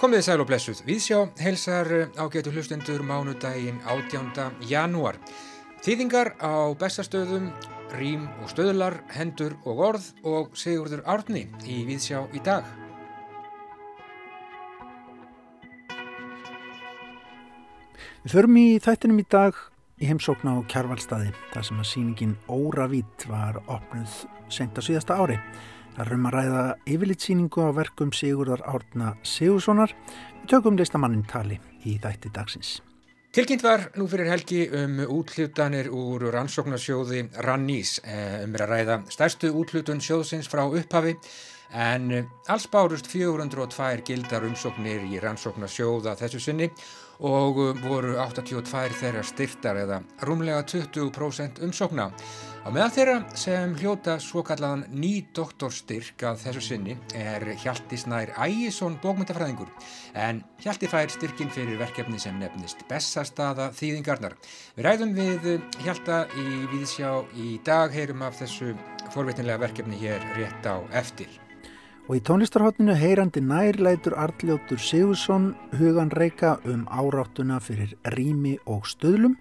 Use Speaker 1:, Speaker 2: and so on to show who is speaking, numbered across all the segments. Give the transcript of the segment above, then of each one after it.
Speaker 1: Komið sæl og blessuð. Viðsjá helsar ágætu hlustendur mánudaginn 18. janúar. Þýðingar á bestastöðum, rým og stöðlar, hendur og orð og Sigurður Árni í Viðsjá í dag.
Speaker 2: Við förum í þættinum í dag í heimsókn á Kjarvalstaði þar sem að síningin Óravít var opnuð sent á síðasta ári. Það er um að ræða yfirlitsýningu á verkum Sigurðar Árna Sigurssonar. Við tökum listamannin tali í þætti dagsins.
Speaker 1: Tilkynnt var nú fyrir helgi um útlutanir úr rannsóknarsjóði Rannís eh, um að ræða stærstu útlutun sjóðsins frá upphafi en alls bárust 402 gildar umsóknir í rannsóknarsjóða þessu sinni og voru 82 þeirra styrtar eða rúmlega 20% umsókna. Á meðal þeirra sem hljóta svo kallaðan ný doktorstyrk að þessu sinni er Hjalti Snær Ægjesson bókmyndafræðingur en Hjalti fær styrkin fyrir verkefni sem nefnist Bessastaða þýðingarnar. Við ræðum við Hjalta í Víðsjá í dag, heyrum af þessu forveitinlega verkefni hér rétt á eftir.
Speaker 2: Og í tónlistarhóttinu heyrandi nærleitur Arljóttur Sigursson hugan reyka um áráttuna fyrir rými og stöðlum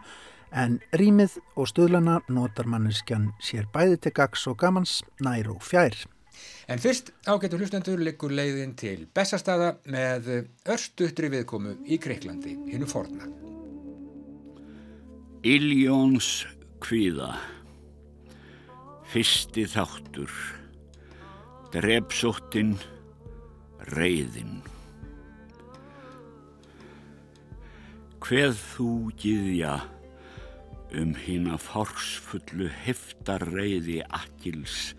Speaker 2: en rýmið og stöðlana notar manneskjan sér bæði til gags og gamans nær og fjær.
Speaker 1: En fyrst ágættu hlustendur liggur leiðin til Bessastada með örstuðtri viðkomu í Greiklandi, hinnu forna.
Speaker 3: Iljóns kvíða Fyrsti þáttur Drepsóttin Reyðin Hveð þú giðja um hína fársfullu heftarreiði Akils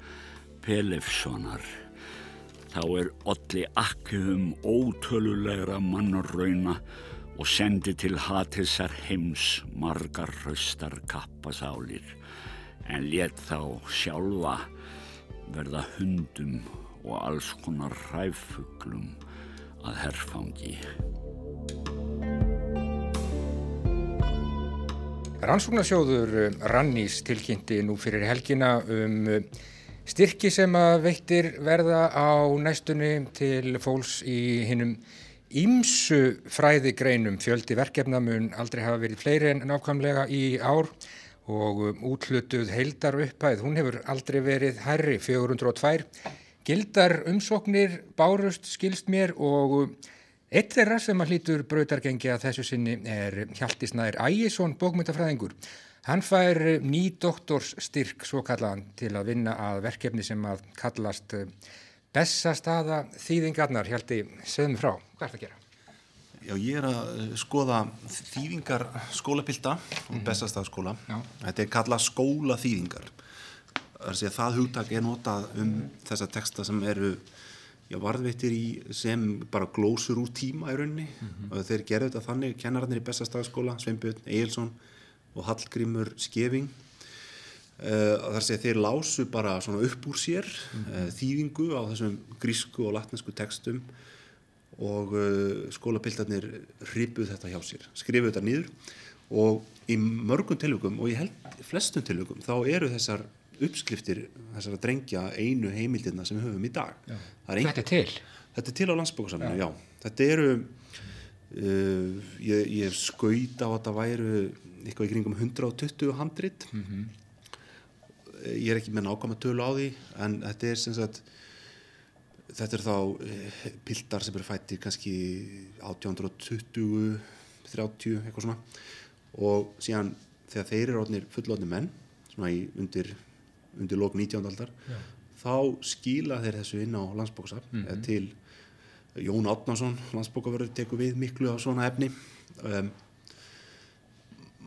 Speaker 3: Pelefssonar. Þá er olli akkjum ótölulegra mannrauna og sendi til hatisar heims margar hraustar kappasálir en let þá sjálfa verða hundum og alls konar ræfuglum að herfangi.
Speaker 1: Rannsóknarsjóður eh, Rannís tilkynnti nú fyrir helgina um eh, styrki sem að veittir verða á næstunni til fólks í hinnum ímsu fræðigreinum fjöldi verkefnamun aldrei hafa verið fleiri en nákvæmlega í ár og um, útlutuð heildar upphæð, hún hefur aldrei verið herri 402 gildar umsóknir bárust skilst mér og Eitt þeirra sem að hlýtur brautargengi að þessu sinni er Hjalti Snær Ægjesson, bókmyndafræðingur. Hann fær ný doktorsstyrk svo kallaðan til að vinna að verkefni sem að kallast eh, Bessastaða þýðingarnar. Hjalti, segðum frá, hvað er það að gera?
Speaker 4: Já, ég er að eh, skoða þýðingar skólapilda og mm -hmm. Bessastaðskóla. Þetta er kallað skólaþýðingar. Það hugtak er notað um þessa texta sem eru já, varðveittir í sem bara glósur úr tíma í rauninni mm -hmm. og þeir gerðu þetta þannig kennararnir í bestastagskóla, Sveinbjörn Eilsson og Hallgrímur Skeving uh, þar sé þeir lásu bara svona upp úr sér mm -hmm. uh, þýðingu á þessum grísku og latnesku textum og uh, skólapildarnir hripuð þetta hjá sér, skrifuð þetta nýður og í mörgum tilvökum og ég held flestum tilvökum þá eru þessar uppskriftir þessar að drengja einu heimildina sem við höfum í dag
Speaker 1: ein... Þetta er til?
Speaker 4: Þetta er til á landsbókarsamlinu, já. já Þetta eru uh, ég, ég skaut á að það væru eitthvað í kringum 120 handrit mm -hmm. ég er ekki með nákvæm að tölu á því en þetta er sem sagt þetta er þá uh, pildar sem eru fættir kannski 1820 30, eitthvað svona og síðan þegar þeir eru fullotni menn svona í undir undir lók 19. aldar Já. þá skíla þeir þessu inn á landsbóksafn mm -hmm. til Jón Átnarsson landsbókaverður tekur við miklu á svona efni um,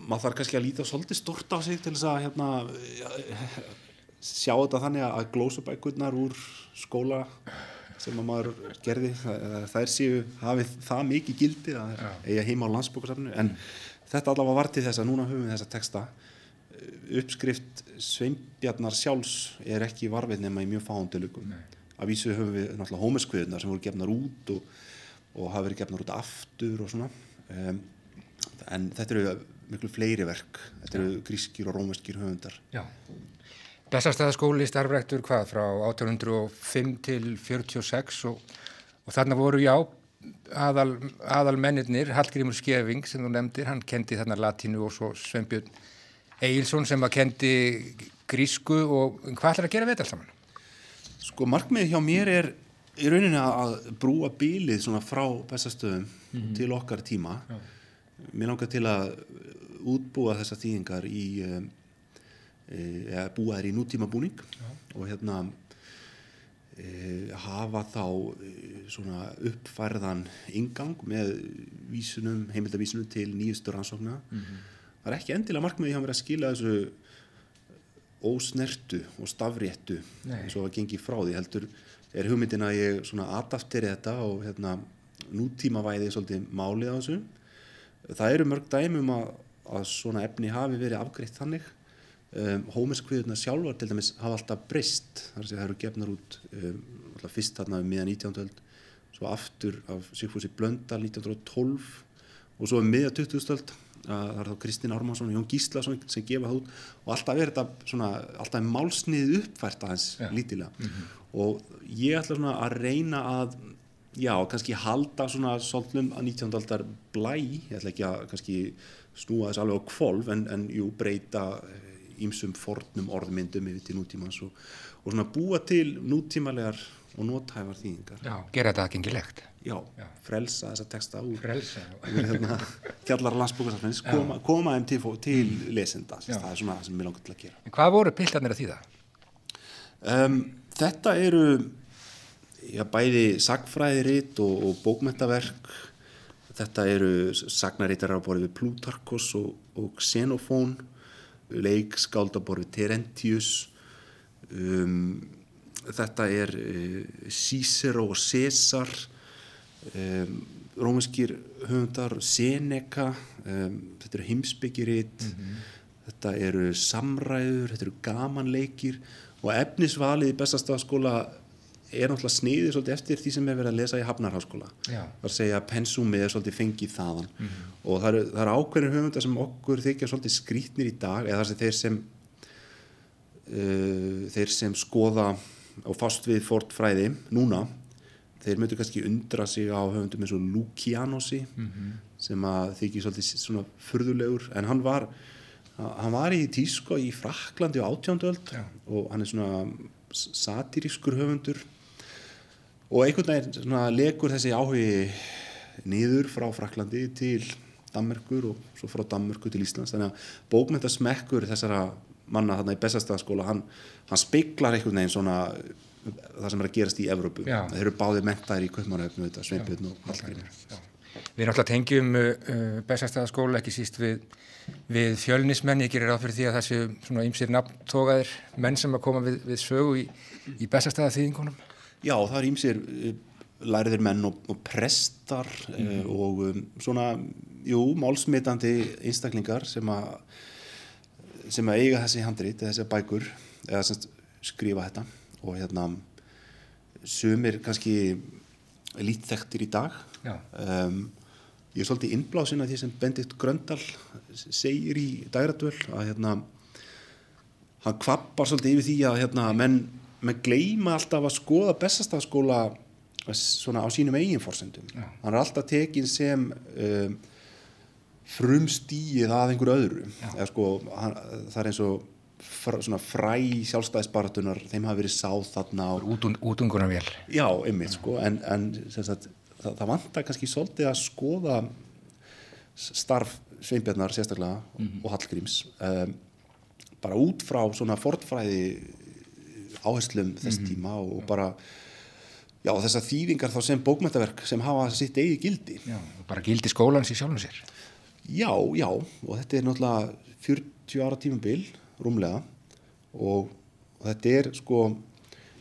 Speaker 4: maður þarf kannski að líta svolítið stort á sig til þess að hérna, sjá þetta þannig að glósubækurnar úr skóla sem að maður gerði þær séu hafið það mikið gildi að eiga heima á landsbókarsafnu en þetta allavega var til þess að núna höfum við þessa texta. Uppskrift Sveinbjarnar sjálfs er ekki varfið nema í mjög fándilugum af vísu höfum við náttúrulega hómeskviðunar sem voru gefnar út og, og hafa verið gefnar út aftur og svona. Um, en þetta eru miklu fleiri verk. Þetta eru grískir og rómeskir höfundar.
Speaker 1: Já Bessastæðaskóli starfræktur hvað frá 1805 til 46 og, og þarna voru já aðal, aðal mennirnir Hallgrímur Skeving sem þú nefndir, hann kendi þarna latínu og svo Sveinbjörn Eilsson sem að kendi grísku og hvað ætlar að gera við þetta saman?
Speaker 4: Sko markmið hjá mér er í rauninni að brúa bílið svona frá bestastöðum mm -hmm. til okkar tíma Já. mér langar til að útbúa þessa þýðingar í um, e, búa þær í nútíma búning Já. og hérna e, hafa þá e, svona uppfærðan ingang með vísunum, heimildavísunum til nýjustur ansókna mm -hmm. það er ekki endilega markmiði hjá mér að skila þessu ósnertu og stafréttu eins og að gengi frá því heldur er hugmyndin að ég svona adapteri þetta og hérna nútíma væði svolítið málið á þessu það eru mörg dæmum að, að svona efni hafi verið afgreitt þannig um, hómiskviðuna sjálfar til dæmis hafa alltaf breyst þar sem það eru gefnar út um, fyrst þarna um miðan 19. öld svo aftur af Sigfúsi Blöndal 1912 og svo um miðja 20. öld það er þá Kristinn Ármannsson og Jón Gíslason sem gefa það út og alltaf er þetta svona, alltaf málsnið uppfært aðeins ja. lítilega mm -hmm. og ég ætla svona að reyna að já, kannski halda svona svolum að 19. aldar blæ ég ætla ekki að kannski snúa þess alveg á kvolv en, en jú, breyta ímsum fornum orðmyndum yfir til nútímans og, og svona búa til nútímalegar og nótæfar þýðingar.
Speaker 1: Já, gera þetta aðgengilegt.
Speaker 4: Já, já, frelsa þessa texta úr,
Speaker 1: frelsa,
Speaker 4: hérna, fjallar landsbúkarsafnins koma, koma þeim til, til mm. lesenda það er svona það sem ég langar til að gera.
Speaker 1: En Hvað voru piltarnir að þýða?
Speaker 4: Um, þetta eru já, bæði sagfræðiritt og, og bókmentaverk þetta eru sagnarítarar á borðið við Plutarkos og, og Xenofón leik skáld á borðið Terentius. Um, þetta er uh, Cicero og César. Um, rómeskir höfundar Seneca. Um, þetta eru heimsbyggiritt mm -hmm. þetta eru samræður þetta eru gamanleikir. Og efnisvalið í bestastafskóla er náttúrulega sniðið svolítið eftir því sem er verið að lesa í Hafnarháskóla er að segja að pensumið er svolítið fengið þaðan mm -hmm. og það eru, eru ákveðin höfundar sem okkur þykja svolítið skrítnir í dag eða þar sem þeir sem uh, þeir sem skoða og fast við fortfræði núna þeir mötu kannski undra sig á höfundum eins og Lukianosi mm -hmm. sem að þykir svolítið svona fyrðulegur en hann var hann var í tísko í Fraklandi á átjóndöld ja. og hann er svona satirískur höfundur og einhvern veginn legur þessi áhugi niður frá Fraklandi til Danmerkur og svo frá Danmerku til Íslands. Þannig að bókmyndasmekkur þessara manna þarna í bestastæðaskóla hann, hann speiklar einhvern veginn svona það sem er að gerast í Evrópu. Þeir eru báðið mentaðir í Kaupmannahöfnu Sveipjörn og Hallgrímur.
Speaker 1: Við erum alltaf tengjum uh, uh bestastæðaskóla ekki síst við, við fjölnismenn. Ég gerir áfyrir því að þessi svona ymsir nafntógaðir menn sem að koma við, við sögu í, í bestastæðaþýðingunum
Speaker 4: Já, það er ymsir uh, læriðir menn og, og prestar mm. og um, svona jú, málsmitandi einstaklingar sem að sem að eiga þessi handrit, þessi bækur eða sem skrifa þetta. Og hérna sumir kannski lítþektir í dag. Um, ég er svolítið innblásin að því sem Bendit Gröndal segir í dæradvöld að hérna hann kvappar svolítið yfir því að hérna menn, menn gleima alltaf að skoða bestastafskóla svona á sínum eigin fórsendum hann er alltaf tekin sem um, frumstíið að einhver öðru. Eða sko hann, það er eins og svona fræ sjálfstæðisbaratunar þeim hafi verið sáð þarna
Speaker 1: útungunar vel
Speaker 4: já, einmitt sko. En, en sagt, það, það vantar kannski svolítið að skoða starf Sveinbjarnar sérstaklega mm -hmm. og Hallgríms um, bara út frá svona fortfræði áherslum þess mm -hmm. tíma og bara já þessar þýðingar þá sem bókmyndaverk sem hafa sitt eigi gildi.
Speaker 1: Já, bara gildi skólans í sjálfum sér.
Speaker 4: Já, já og þetta er náttúrulega 40 ára tímabil rúmlega og, og þetta er sko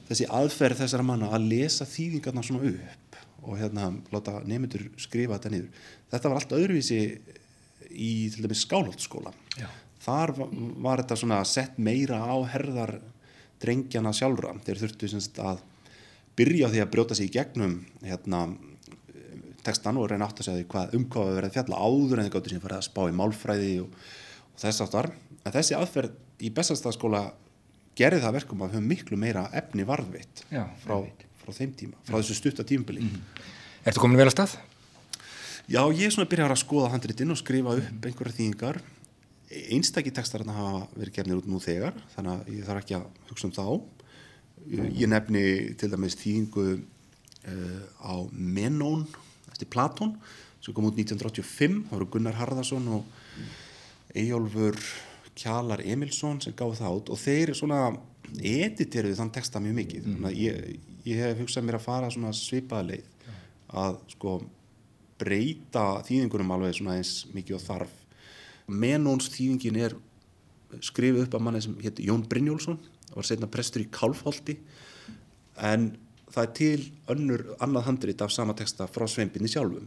Speaker 4: þessi aðferð þessara manna að lesa þýðingarna svona upp og hérna láta nefndur skrifa þetta niður. Þetta var allt öðruvísi í til dæmis skálholtskóla þar var, var þetta svona sett meira á herðar drengjana sjálfra þeir þurftu semst að byrja því að brjóta sig í gegnum hérna tekstan og reyna átt að segja hvað umkváða verið fjalla áður en það gáttur sem farið að spá í málfræði og, og þess aftar en þessi aðferð í bestastafskóla gerði það verkum að við höfum miklu meira efni varðveitt frá, frá þeim tíma, frá þessu stutta tímabili.
Speaker 1: Ertu komin vel að stað?
Speaker 4: Já, ég er svona að byrja að skoða handritinn og skrifa upp einhverja þýðingar. Þarna hafa verið gefnir út nú þegar, þannig að ég þarf ekki að hugsa um þá. Ég nefni til dæmis þýðingu uh, á Menón eftir Platón sem kom út 1985, það voru Gunnar Harðarsson og Eyjólfur Kjalar Emilsson sem gáði það út. Og þeir svona editeruðu þann texta mjög mikið. Þannig að ég, ég hef hugsað mér að fara svona svipaða leið. Að sko breyta þýðingunum alveg svona eins mikið og þarf Menóns þýðingin er skrifið upp af manni sem hétt Jón Brynjólfsson var setna prestur í Kálfholti. En það er til önnur annað handrit af sama texta frá Sveinbyrni sjálfum.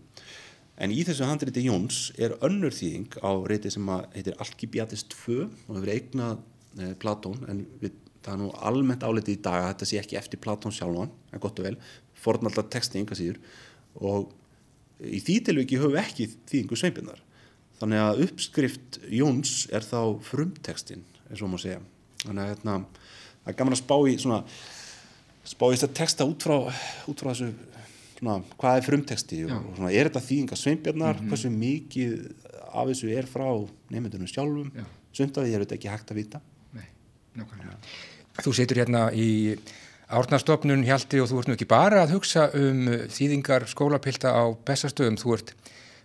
Speaker 4: En í þessu handriti Jóns er önnur þýðing á reyti sem heitir Alkibiadis 2 og hefur eignað eh, Platón. En við, það er nú almennt álitið í dag að þetta sé ekki eftir Platón sjálfan en gott og vel, fornallar texti yngar síður. Og í því tilviki höfum við ekki þýðingu Sveinbyrnar þannig að uppskrift Jóns er þá frumtekstin eins og maður segja. Þannig að hérna, það er gaman að spá í svona spá í þetta texta út frá, út frá þessu svona, hvað er frumteksti og, og svona, er þetta þýðinga sveinbjarnar? Hversu mikið af þessu er frá nefndunum sjálfum? Því er þetta ekki hægt að vita.
Speaker 1: Nei, nákvæmlega. Þú situr hérna í árnastofnun Hjalti og þú ert nú ekki bara að hugsa um þýðingar skólapilta á bestastöðum, þú ert,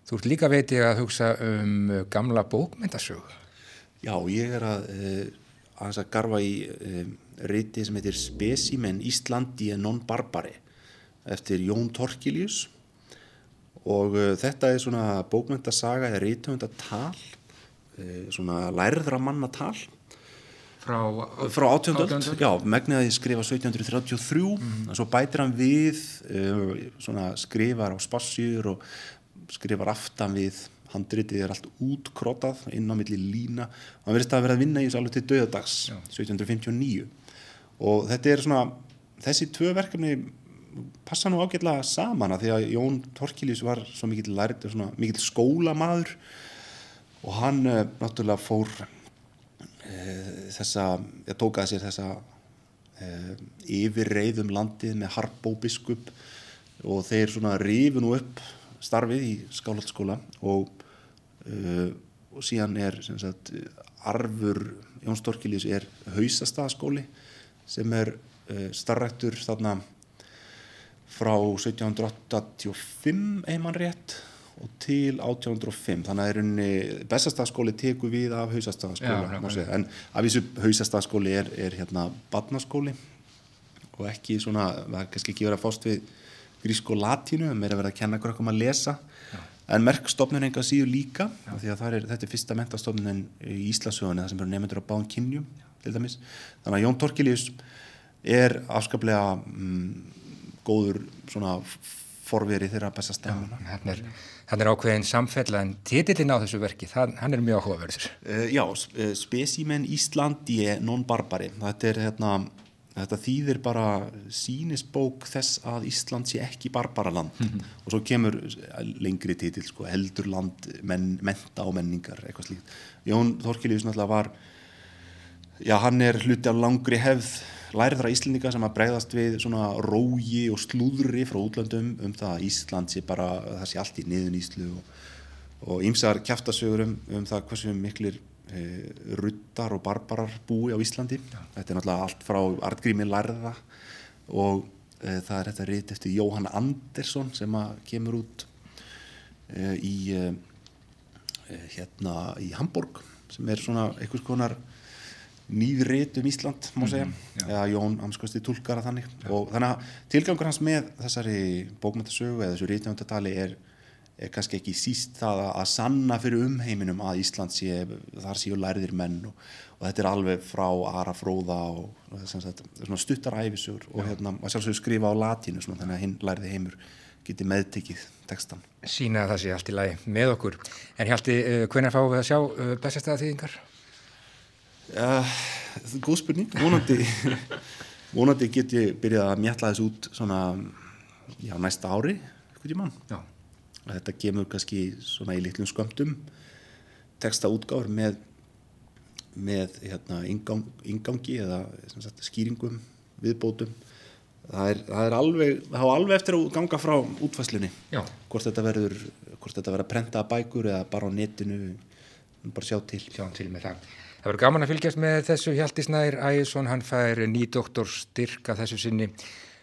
Speaker 1: þú ert líka veiti að hugsa um gamla bókmyndasögu.
Speaker 4: Já, ég er að uh, aðeins að garfa í uh, riti sem heitir Specimen Íslandi non barbari eftir Jón Torkilius og uh, þetta er svona bókmyndasaga eða rithöndatal uh, svona lærðra manna tal
Speaker 1: Frá,
Speaker 4: frá 18. öld, já, megnið að ég skrifa 1733
Speaker 1: Mhm.
Speaker 4: og svo bætir hann við uh, svona skrifar á spassjur og skrifar aftan við handritið er allt útkrottað inn á milli lína. Og hann verðist að vera að vinna í þessu alveg til döðadags
Speaker 1: Já.
Speaker 4: 1759 og þetta er svona þessi tvö verkefni passa nú ágætlega saman að því að Jón Torkiljus var svo mikill lærið, svona mikill skólamaður. Og hann uh, náttúrulega fór uh, þessa, ég tók að sér þessa uh, yfirreið um landið með Harbó biskup og þeir svona rifu nú upp starfið í skáldskóla og, uh, og síðan er sagt, arfur Jón Storkiljus er hausastaðskóli sem er uh, starrættur þarna frá 1785 einmann rétt og til 1805 þannig að unni bestastafskóli teku við af
Speaker 1: Já, nákvæmlega.
Speaker 4: segja. en af þessu hausastafskóli er, er hérna badnaskóli og ekki svona, það er kannski ekki verið að fást við grísk og latínu, meira verið að kenna krökkum að lesa. En merkstofnun enga síður líka því að er, þetta er fyrsta mentastofnun í Íslasögunni, það sem eru nefndur á báðum kynjum til dæmis, þannig að Jón Torkilius er afskaplega mm, góður svona forveri þeirra besta stemmuna.
Speaker 1: Hann er, hann er ákveðin samfella en titillin á þessu verki, það, hann er mjög áhugaverður.
Speaker 4: Uh, já, uh, Specimen Íslandi non barbari. Þetta er hérna þetta þýðir bara sínisbók þess að Ísland sé ekki barbaraland og svo kemur lengri titill sko, heldurland, menn, menta og menningar eitthvað slíkt. Jón Þorkilius náttúrulega var já, hann er hluti af langri hefð lærðra Íslendinga sem að bregðast við svona rógi og slúðri frá útlöndum um það að Ísland sé bara það sé allt í niðun Íslu og, ýmsar kjaftasögur um, um það hversu miklir ruttar og barbarar búi á Íslandi. Þetta er náttúrulega allt frá Artgrími lærða og e, það er þetta rít eftir Jóhann Andersson sem að kemur út e, í e, e, hérna í Hamburg sem er svona einhvers konar nýðrit um Ísland má segja,
Speaker 1: já.
Speaker 4: eða Jón Amskosti tólkara þannig. Og þannig að tilgangur hans með þessari bókmyndasögu eða þessu rítjóndatali er, er kannski ekki síst það að, sanna fyrir umheiminum að Ísland sé, þar séu lærðir menn og, og þetta er alveg frá Ara Fróða og, og sem sagt, svona stuttar æfisögur og hérna, skrifa á latínu svona, þannig að hinn lærði heimur geti meðtekið textan
Speaker 1: Sína að það sé allt í lagi með okkur. En Hjalti, uh, hvenær fáum við að sjá uh, bestastæða þýðingar?
Speaker 4: Uh, góð spurning vonandi, vonandi get ég byrjað að mjalla þessu út svona já, næsta ári eitthvað tímann
Speaker 1: Já.
Speaker 4: Þetta kemur kannski svona í litlum skömmtum texta útgáfur með með hérna, ingang, ingangi eða sagt, skýringum, viðbótum það er, það er alveg það hafa alveg eftir að ganga frá útfæslunni
Speaker 1: Já.
Speaker 4: hvort þetta verður hvort þetta verður að prenta bækur eða bara á netinu bara sjá til
Speaker 1: Sjáum til það. Það verður gaman að fylgjast með þessu Hjalti Snær Ægjesson, hann fær nýdoktor styrk að þessu sinni.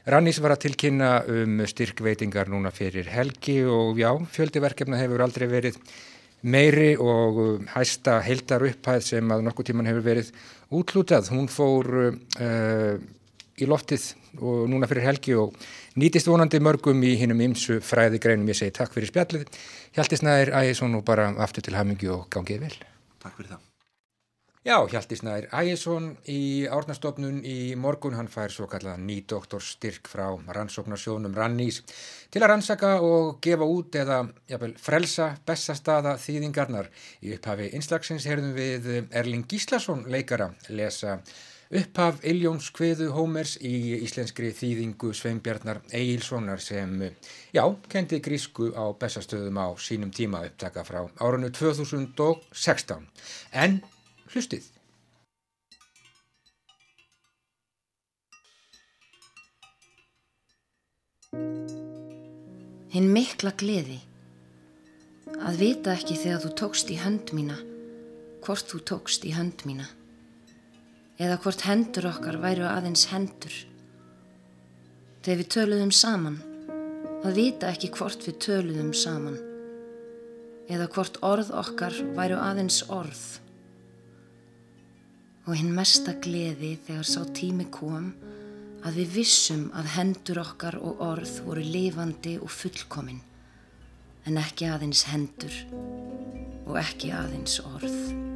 Speaker 1: Rannís var að tilkynna um styrkveitingar núna fyrir helgi og já, fjöldiverkefna hefur aldrei verið meiri og hæsta heildar upphæð sem að nokkuð tíman hefur verið útlútað. Hún fór uh, í loftið og núna fyrir helgi og nýtist vonandi mörgum í hinnum ymsu fræði greinum. Ég segi takk fyrir spjallið. Hjalti Snær Ægjesson og bara aftur til hamingju og gangið vel.
Speaker 4: Takk fyrir það.
Speaker 1: Já, Hjalti Snær Ægjesson í árnastofnun í morgun, hann fær svo kallað nýdoktorstyrk frá rannsóknarsjónum Rannís til að rannsaka og gefa út eða jafnvel, frelsa bestastaða þýðingarnar. Í upphafi einslagsins herðum við Erling Gíslason leikara lesa upphaf Iljóns kviðu Hómers í íslenskri þýðingu Sveinbjarnar Egilsonar sem, já, kendi grísku á bestastöðum á sínum tíma upptaka frá árunnu 2016. En Hlustið.
Speaker 5: Hinn mikla gleði. Að vita ekki þegar þú tókst í hönd mína, hvort þú tókst í hönd mína. Eða hvort hendur okkar væru aðeins hendur. Þegar við töluðum saman, að vita ekki hvort við töluðum saman. Eða hvort orð okkar væru aðeins orð og hinn mesta gleði þegar sá tími kom að við vissum að hendur okkar og orð voru lifandi og fullkomin en ekki aðeins hendur og ekki aðeins orð.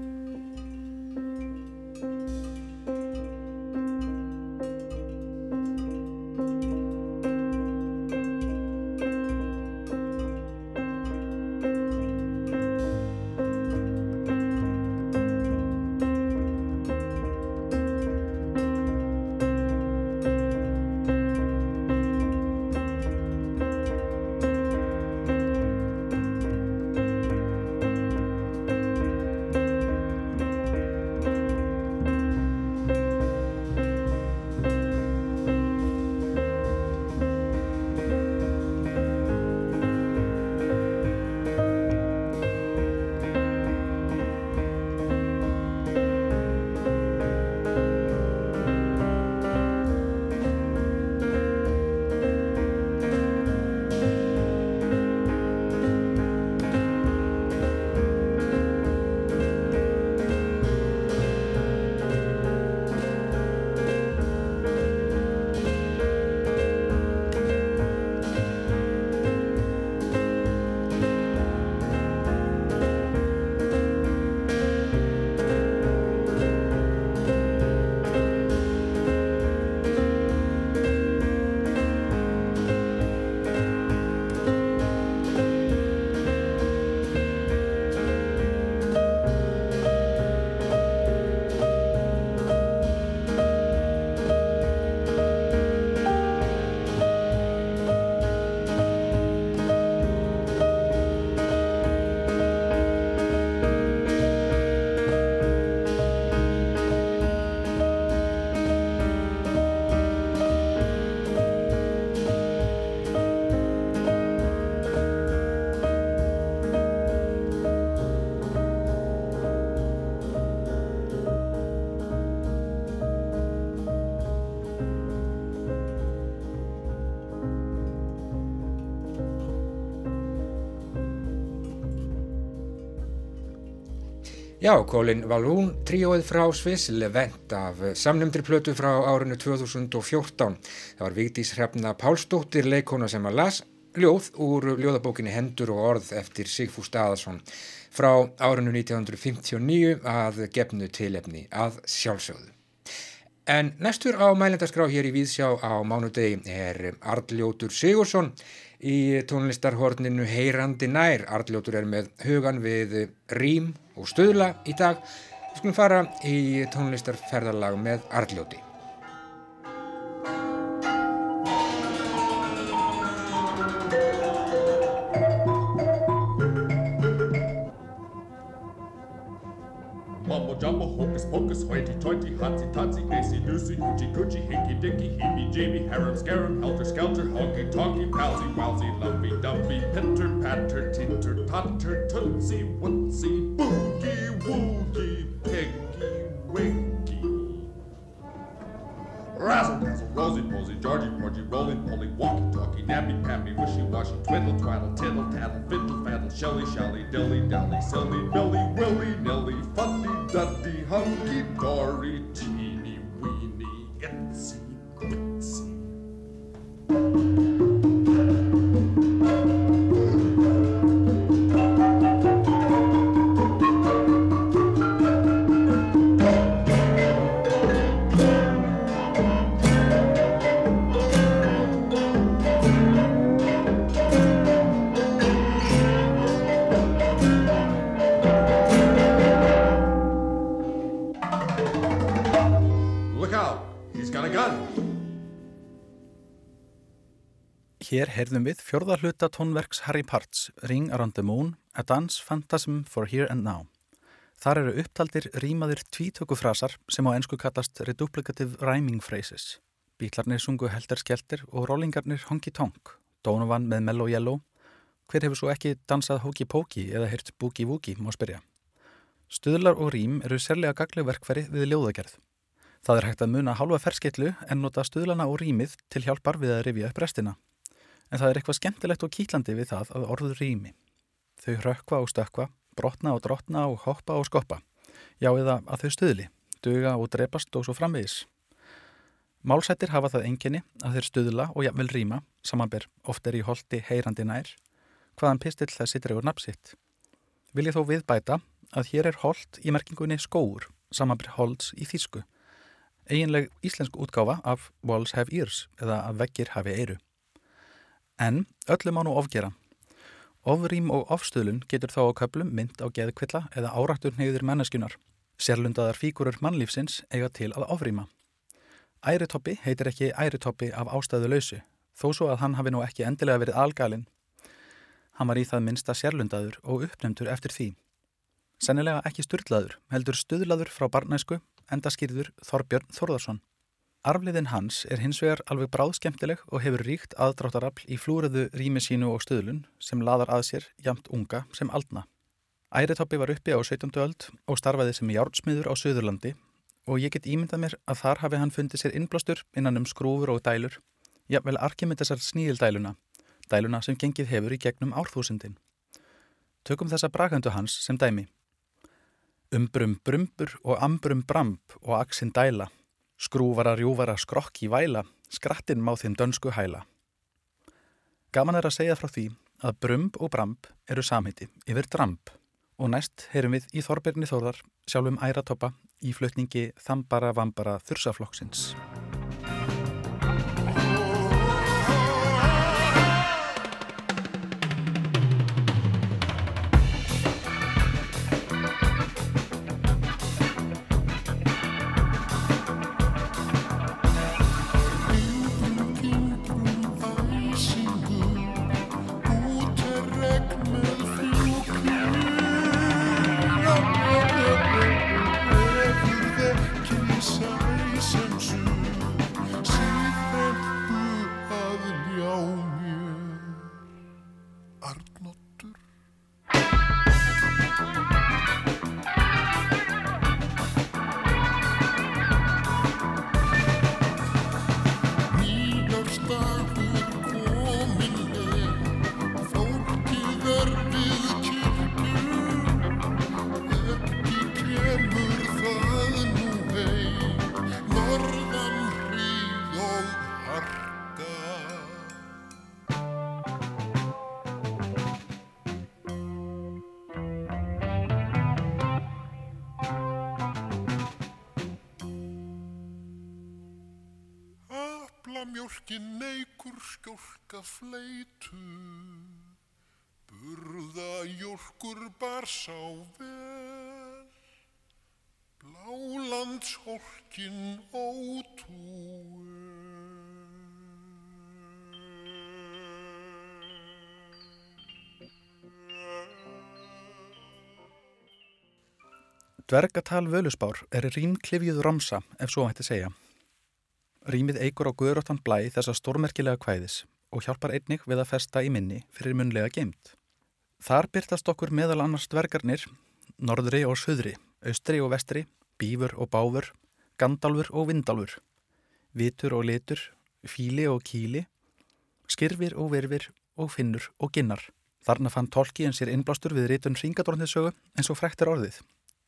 Speaker 1: Já, Colin Valhoun, tríóið frá Sviss, Levent af samnumdri plötu frá árinu 2014. Það var Vigdís Hrefna Pálsdóttir, leikona sem að las ljóð úr ljóðabókinni Hendur og orð eftir Sigfús Staðarsson frá árinu 1959 að gefnu tilefni að sjálfsögðu. En næstur á mælendaskrá hér í Víðsjá á mánudegi er Arljótur Sigursson í tónlistarhorninu Heyrandi nær. Arljótur er með hugan við rím og stöðla í dag. Við skulum fara í tónlistarferðarlag með Arljóti.
Speaker 6: Jumbo hocus Pocus, hoity toity, hotsy totsy, daisy loosey, hoochie coochie, hinky dinky, heebie jeebie, harum scarum, helter skelter, honky tonky, palsy walsy, lumpy dumpy, pitter patter, titter totter, tootsie wootsy, boogie woogie, piggy winky. Razzle dazzle, rosy posy, Georgie porgy, roly poly, walkie talkie, nappy pappy, wishy washy, twiddle twaddle, tittle tattle, fiddle faddle, shelly shally, dilly dally, silly billy, willy nilly, hunky dory, teeny weeny, itsy
Speaker 7: heyrðum við fjörða hluta tónverks Harry Parts, Ring Around the Moon, A Dance Phantasm for Here and Now. Þar eru upptaldir rímaðir tvítökufrasar sem á ennsku kallast Reduplicative Rhyming Phrases. Bítlarnir sungu helder skelter og rólingarnir hongi tonk, Donovan með Mellow Yellow. Hver hefur svo ekki dansað Hóki Póki eða hirt Boogie Woogie, má spyrja. Stuðlar og rím eru sérlega gagleg verkfæri við ljóðagerð. Það er hægt að muna halva ferskillu en nota stuðlana og rýmið til hjálpar við að rifja upp restina. En það er eitthvað skemmtilegt og kýtlandi við það að orður rými. Þau hrökkva og stökkva, brotna og drotna og hoppa og skoppa. Já eða að þau stuðli, duga og drepast og svo framvegis. Málsættir hafa það enginni að þeir stuðla og jafnvel rýma, samanber oft er í holdi heyrandi nær, hvaðan pistill þessi dregur napsitt. Vil ég þó viðbæta að hér er holt í merkingunni skóur, samanber holds í þýsku. Eginleg íslensk útgáfa af Walls Have Ears eða að veggir hafi eiru. En öllum á nú ofgera. Ofrým og ofstuðlun getur þá á köplum mynd á geðkvilla eða árættur neyður manneskjunar. Sérlundaðar fígurur mannlífsins eiga til að ofrýma. Æritoppi heitir ekki æritoppi af ástæðu lausu, þó svo að hann hafi nú ekki endilega verið algalinn. Hann var í það minnsta sérlundaður og uppnefndur eftir því. Sennilega ekki styrlaður, heldur stuðlaður frá barnæsku, enda skýrður Þorbjörn Þórðarsson. Arfliðin hans er hins vegar alveg bráðskemtileg og hefur ríkt aðdráttarafl í flúriðu rými sínu og stuðlun sem laðar að sér jamt unga sem aldna. Æritoppi var uppi á 17. öld og starfaði sem járnsmiður á Suðurlandi og ég get ímyndað mér að þar hafi hann fundið sér innblástur innan um skrúfur og dælur, jafnvel arkimindasar sníðildæluna, dæluna sem gengið hefur í gegnum árþúsundin. Tökum þessa brakandu hans sem dæmi. Umbrum brumbur og ambrum bramb og aksinn dæla, skrúvara rjúvara skrokk í væla, skrattin má þeim dönsku hæla. Gaman er að segja frá því að brumb og bramb eru samhiti yfir dramb og næst heyrum við í Þorbirni Þórðar sjálfum æratoppa í flutningi Þambara Vambara Þursaflokksins.
Speaker 8: Bar sá vel Blálandshólkin ótúel
Speaker 7: Dvergatal völusbár er rýmklifjuð romsa ef svo hætti segja. Rýmið eigur á guðróttan blæ þessa stórmerkilega kvæðis og hjálpar einnig við að festa í minni fyrir munlega geimt. Þar byrtast okkur meðal annars dvergarnir, norðri og söðri, austri og vestri, bífur og báfur, gandalfur og vindalfur, vitur og litur, fíli og kíli, skirfir og virfir og finnur og ginnar. Þarna fann tólki en sér innblástur við rítun ringadornðisögu eins og frektir orðið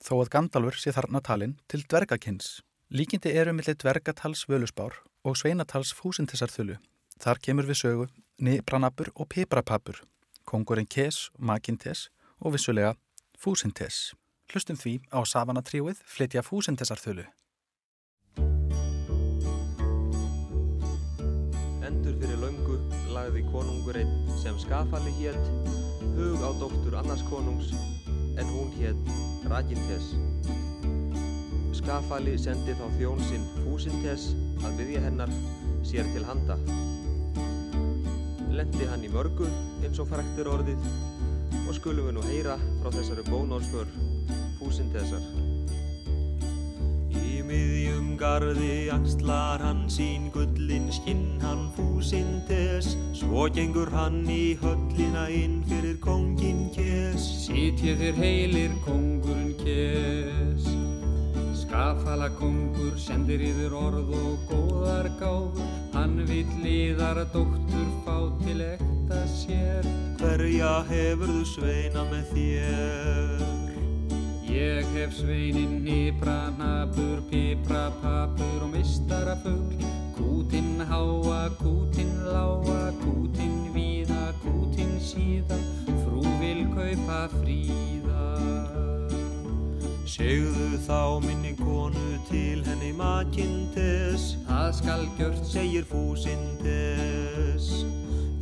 Speaker 7: þó að Gandalfur sé þarna talinn til dvergakins. Líkindi eru millir dvergatals völusbár og sveinatals fúsintessarþulu. Þar kemur við sögu nibranabur og piprapapur, kongurinn kes, makintes og vissulega fúsintes. Hlustum því á savanatríuð flytja fúsintessarþulu.
Speaker 9: Endur fyrir löngu lagði konungur einn sem skafali hétt hug á dóttur annars konungs en hún hétt Ragintes. Skafali sendi þá þjón sinn Fúsintes að byggja hennar sér til handa. Lendi hann í mörgu eins og fræktir orðið og skulum við nú heyra frá þessari bónórsför Fúsintesar. Í miðjum gardi axlar hann sín gullin skinn hann Fúsintes Svo gengur hann í höllina inn fyrir kongin kes
Speaker 10: Sitjið þér heilir kongurinn kes Skafala kongur sendir yfir orð og góðar gáður Hann vill liðar dóttur fá til ekta sér.
Speaker 9: Hverja hefurðu sveina með þér?
Speaker 10: Ég hef sveinin nýbra, nabur, pipra, papur og mistarafugl Kútinn háa, kútinn láa, kútinn víða, kútinn síða. Frú vil kaupa fríða
Speaker 9: Segðu þá minni konu til henni makintes
Speaker 10: Það skal gjört
Speaker 9: segir fúsintes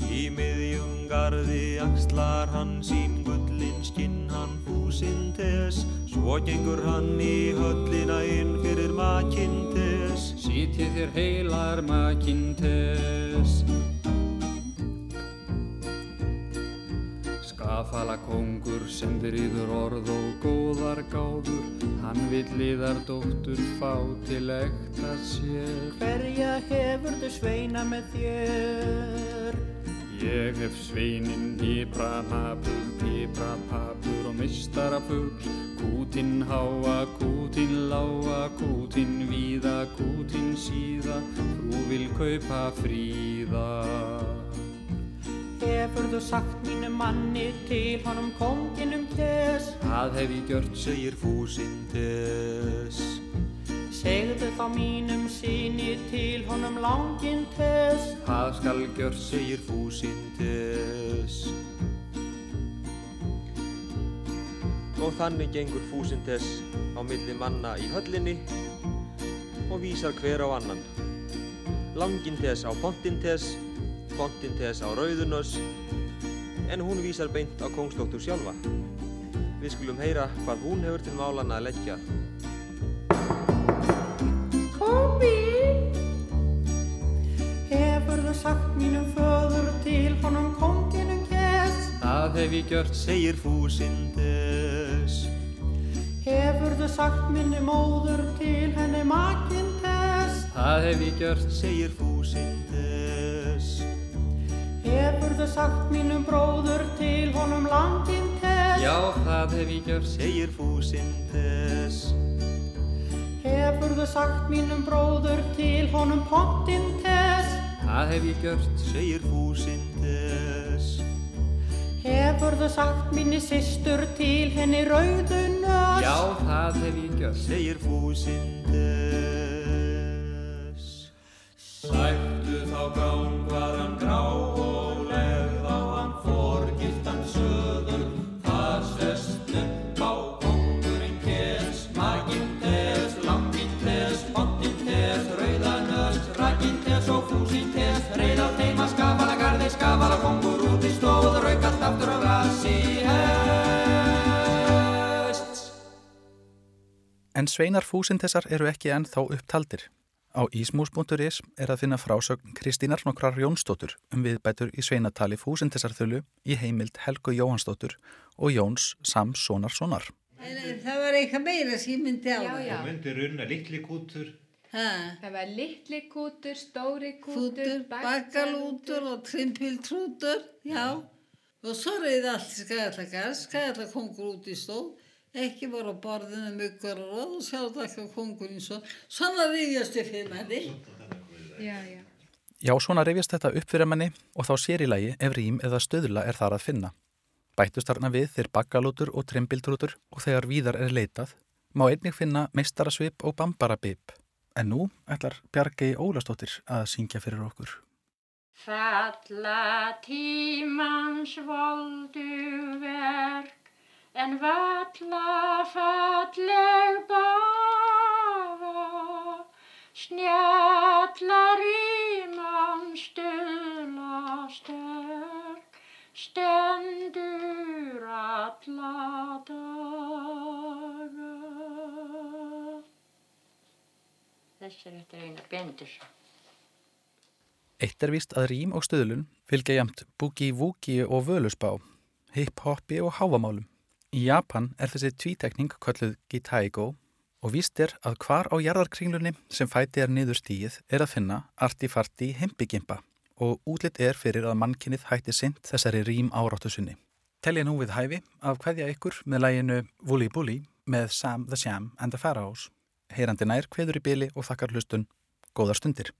Speaker 9: Í miðjum garði axlar hann sín gullin skinn hann fúsintes Svo gengur hann í höllina inn fyrir makintes
Speaker 10: Sitjið þér heilar makintes Skafala kongur sendir yður orð og góðar gáður. Hann vill liðar dóttur fá til ekta sér.
Speaker 11: Hverja hefurðu sveina með þér?
Speaker 10: Ég hef sveinin hýbra, nabur, pipra, papur og mistarafugl Kútinn háa, kútinn láa, kútinn víða, kútinn síða. Frú vil kaupa fríða
Speaker 11: Hefurðu sagt mínu manni til honum konginum kes?
Speaker 10: Það hef ég gjört,
Speaker 9: segir fúsintes
Speaker 11: Segðu þá mínum síni til honum langin tes
Speaker 10: Það skal gjört,
Speaker 9: segir fúsintes Og þannig gengur fúsintes á milli manna í höllinni og vísar hver á annan. Langintes á pontintes, pontintes á rauðunös, en hún vísar beint á kongsdóttur sjálfa. Við skulum heyra hvað hún hefur til málan að leggja.
Speaker 11: Komi Hefurðu sagt mínum föður til honum konginum kes?
Speaker 10: það hef ég gjört,
Speaker 9: Segir fúsintes,
Speaker 11: Hefurðu sagt minni móður til henni makinn tes?
Speaker 10: það hef ég gjört,
Speaker 9: segir fúsintes,
Speaker 11: Hefurðu sagt mínum bróður til honum langin tes?
Speaker 10: já það hef ég gjört,
Speaker 9: segir fúsintes,
Speaker 11: Hefurðu sagt mínum bróður til honum pontin tes?
Speaker 10: það hef ég gjört,
Speaker 9: segir fúsintes,
Speaker 11: Hefurðu sagt minni systur til henni rauðunös?
Speaker 10: já það hef ég gjört.
Speaker 9: segir fúsintes.
Speaker 7: En sveinar fúsintessar eru ekki ennþá upptaldir. Á ísmús.is er að finna frásögn Kristínar nokkrar Jónsdóttur um viðbætur í sveinatali fúsintessarþölu í heimild Helgu Jóhansdóttur og Jóns Sam Sonarssonar.
Speaker 12: En það var eitthvað meira sem ég myndi á
Speaker 13: Já,
Speaker 12: það.
Speaker 13: já.
Speaker 14: Það myndi runna litli kútur.
Speaker 12: Ha,
Speaker 13: Það var litli kútur, stóri kútur,
Speaker 12: Kútur, bakkalútur og trimpiltrútur, já. Og svo reyði allt í skæðallakar, skæðallakongur út í stól, ekki bara á borðinu myggur og sjálf ekki kongurinn svo. Svona reyðjast upp fyrir manni.
Speaker 13: Já, já.
Speaker 2: Já, svona reyfjast þetta upp fyrir manni og þá sér í lagi ef rým eða stöðla er þar að finna. Bættust þarna við þeir bakkalútur og trimbildrútur og þegar víðar er leitað, má einnig finna meistarasvip og bambarabip. En nú ætlar Bjargei Ólastóttir að syngja fyrir okkur.
Speaker 15: Falla tímans voldu verk en valla falleg bafa snjallar í mann stula sterk stendur alla daga Þessi er eftir eina Bendursson
Speaker 2: Eitt er víst að rým og stöðlun fylgja jæmt boogie-woogie og völusbá, hip-hopi og hávamálum. Í Japan er þessi tvítekning kölluð Gitaigo og víst er að hvar á jarðarkringlunni sem fæti er niður stíið er að finna artifarti hempigimpa og útlitt er fyrir að mannkinnið hætti sint þessari rým áráttu sinni. Telja nú við hæfi af hverja ykkur með læginu Wooly Bully með Sam the Sham and the Pharaohs. Heyrandi nær hveður í byli og þakkar hlustun. Góðar stundir.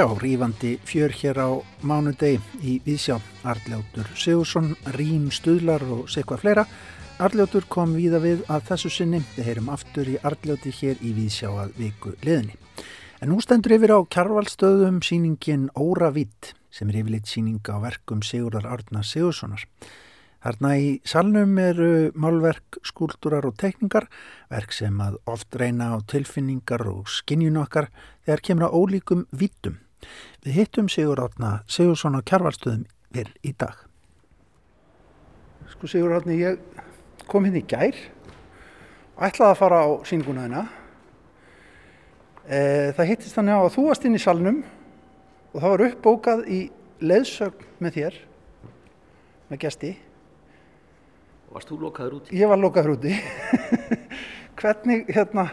Speaker 2: Já, rífandi fjör hér á mánudegi í Vísjá. Arljótur Sigursson, Rím Stuðlar og sekvað fleira. Arljótur kom víða við að þessu sinni. Við heyrum aftur í Arljóti hér í Vísjá að viku liðni. En nú stendur yfir á kjarvalstöðum síningin Óra Vitt sem er yfirleitt síninga á verkum Sigurðar Árna Sigurssonar. Þarna í salnum eru málverk, skúldurar og tekningar, verk sem að oft reyna á tilfinningar og skinnjun okkar þegar kemur á ólíkum vittum. Við hittum Sigur Átna Sigursson á kjarvalstöðum fyrr í dag. Sko Sigur Átni, ég kom hérna í gær og ætlaði að fara á síninguna þina. E, það hittist þannig á að þú varst inn í salnum og það var uppbókað í leðsögn með þér, með gesti.
Speaker 16: Varst þú lokaður úti?
Speaker 2: Ég var lokaður úti. Hvernig, hérna,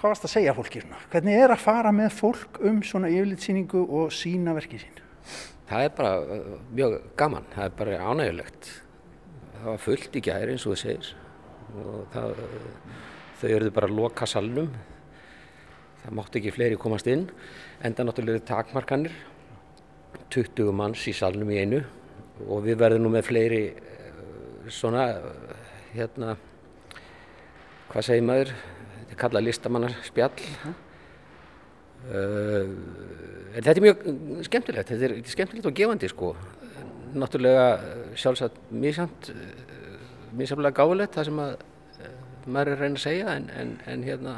Speaker 2: hvað varst að segja fólki? Hvernig er að fara með fólk um svona yfirlitsýningu og sína verkið sín?
Speaker 16: Það er bara uh, mjög gaman, það er bara ánægulegt. Það var fullt í gæri eins og það segir og það, uh, þau eruðu bara að loka salnum. Það mátti ekki fleiri komast inn, enda náttúrulega takmarkanir, 20 manns í salnum í einu og við verðum nú með fleiri svona hérna hvað segir maður kallað listamannarspjall. Uh, en þetta er mjög skemmtilegt þetta er, skemmtilegt og gefandi sko. Náttúrulega sjálfsagt mísamt mísamlega gáðilegt það sem að uh, maður er að reyna að segja en, en, en hérna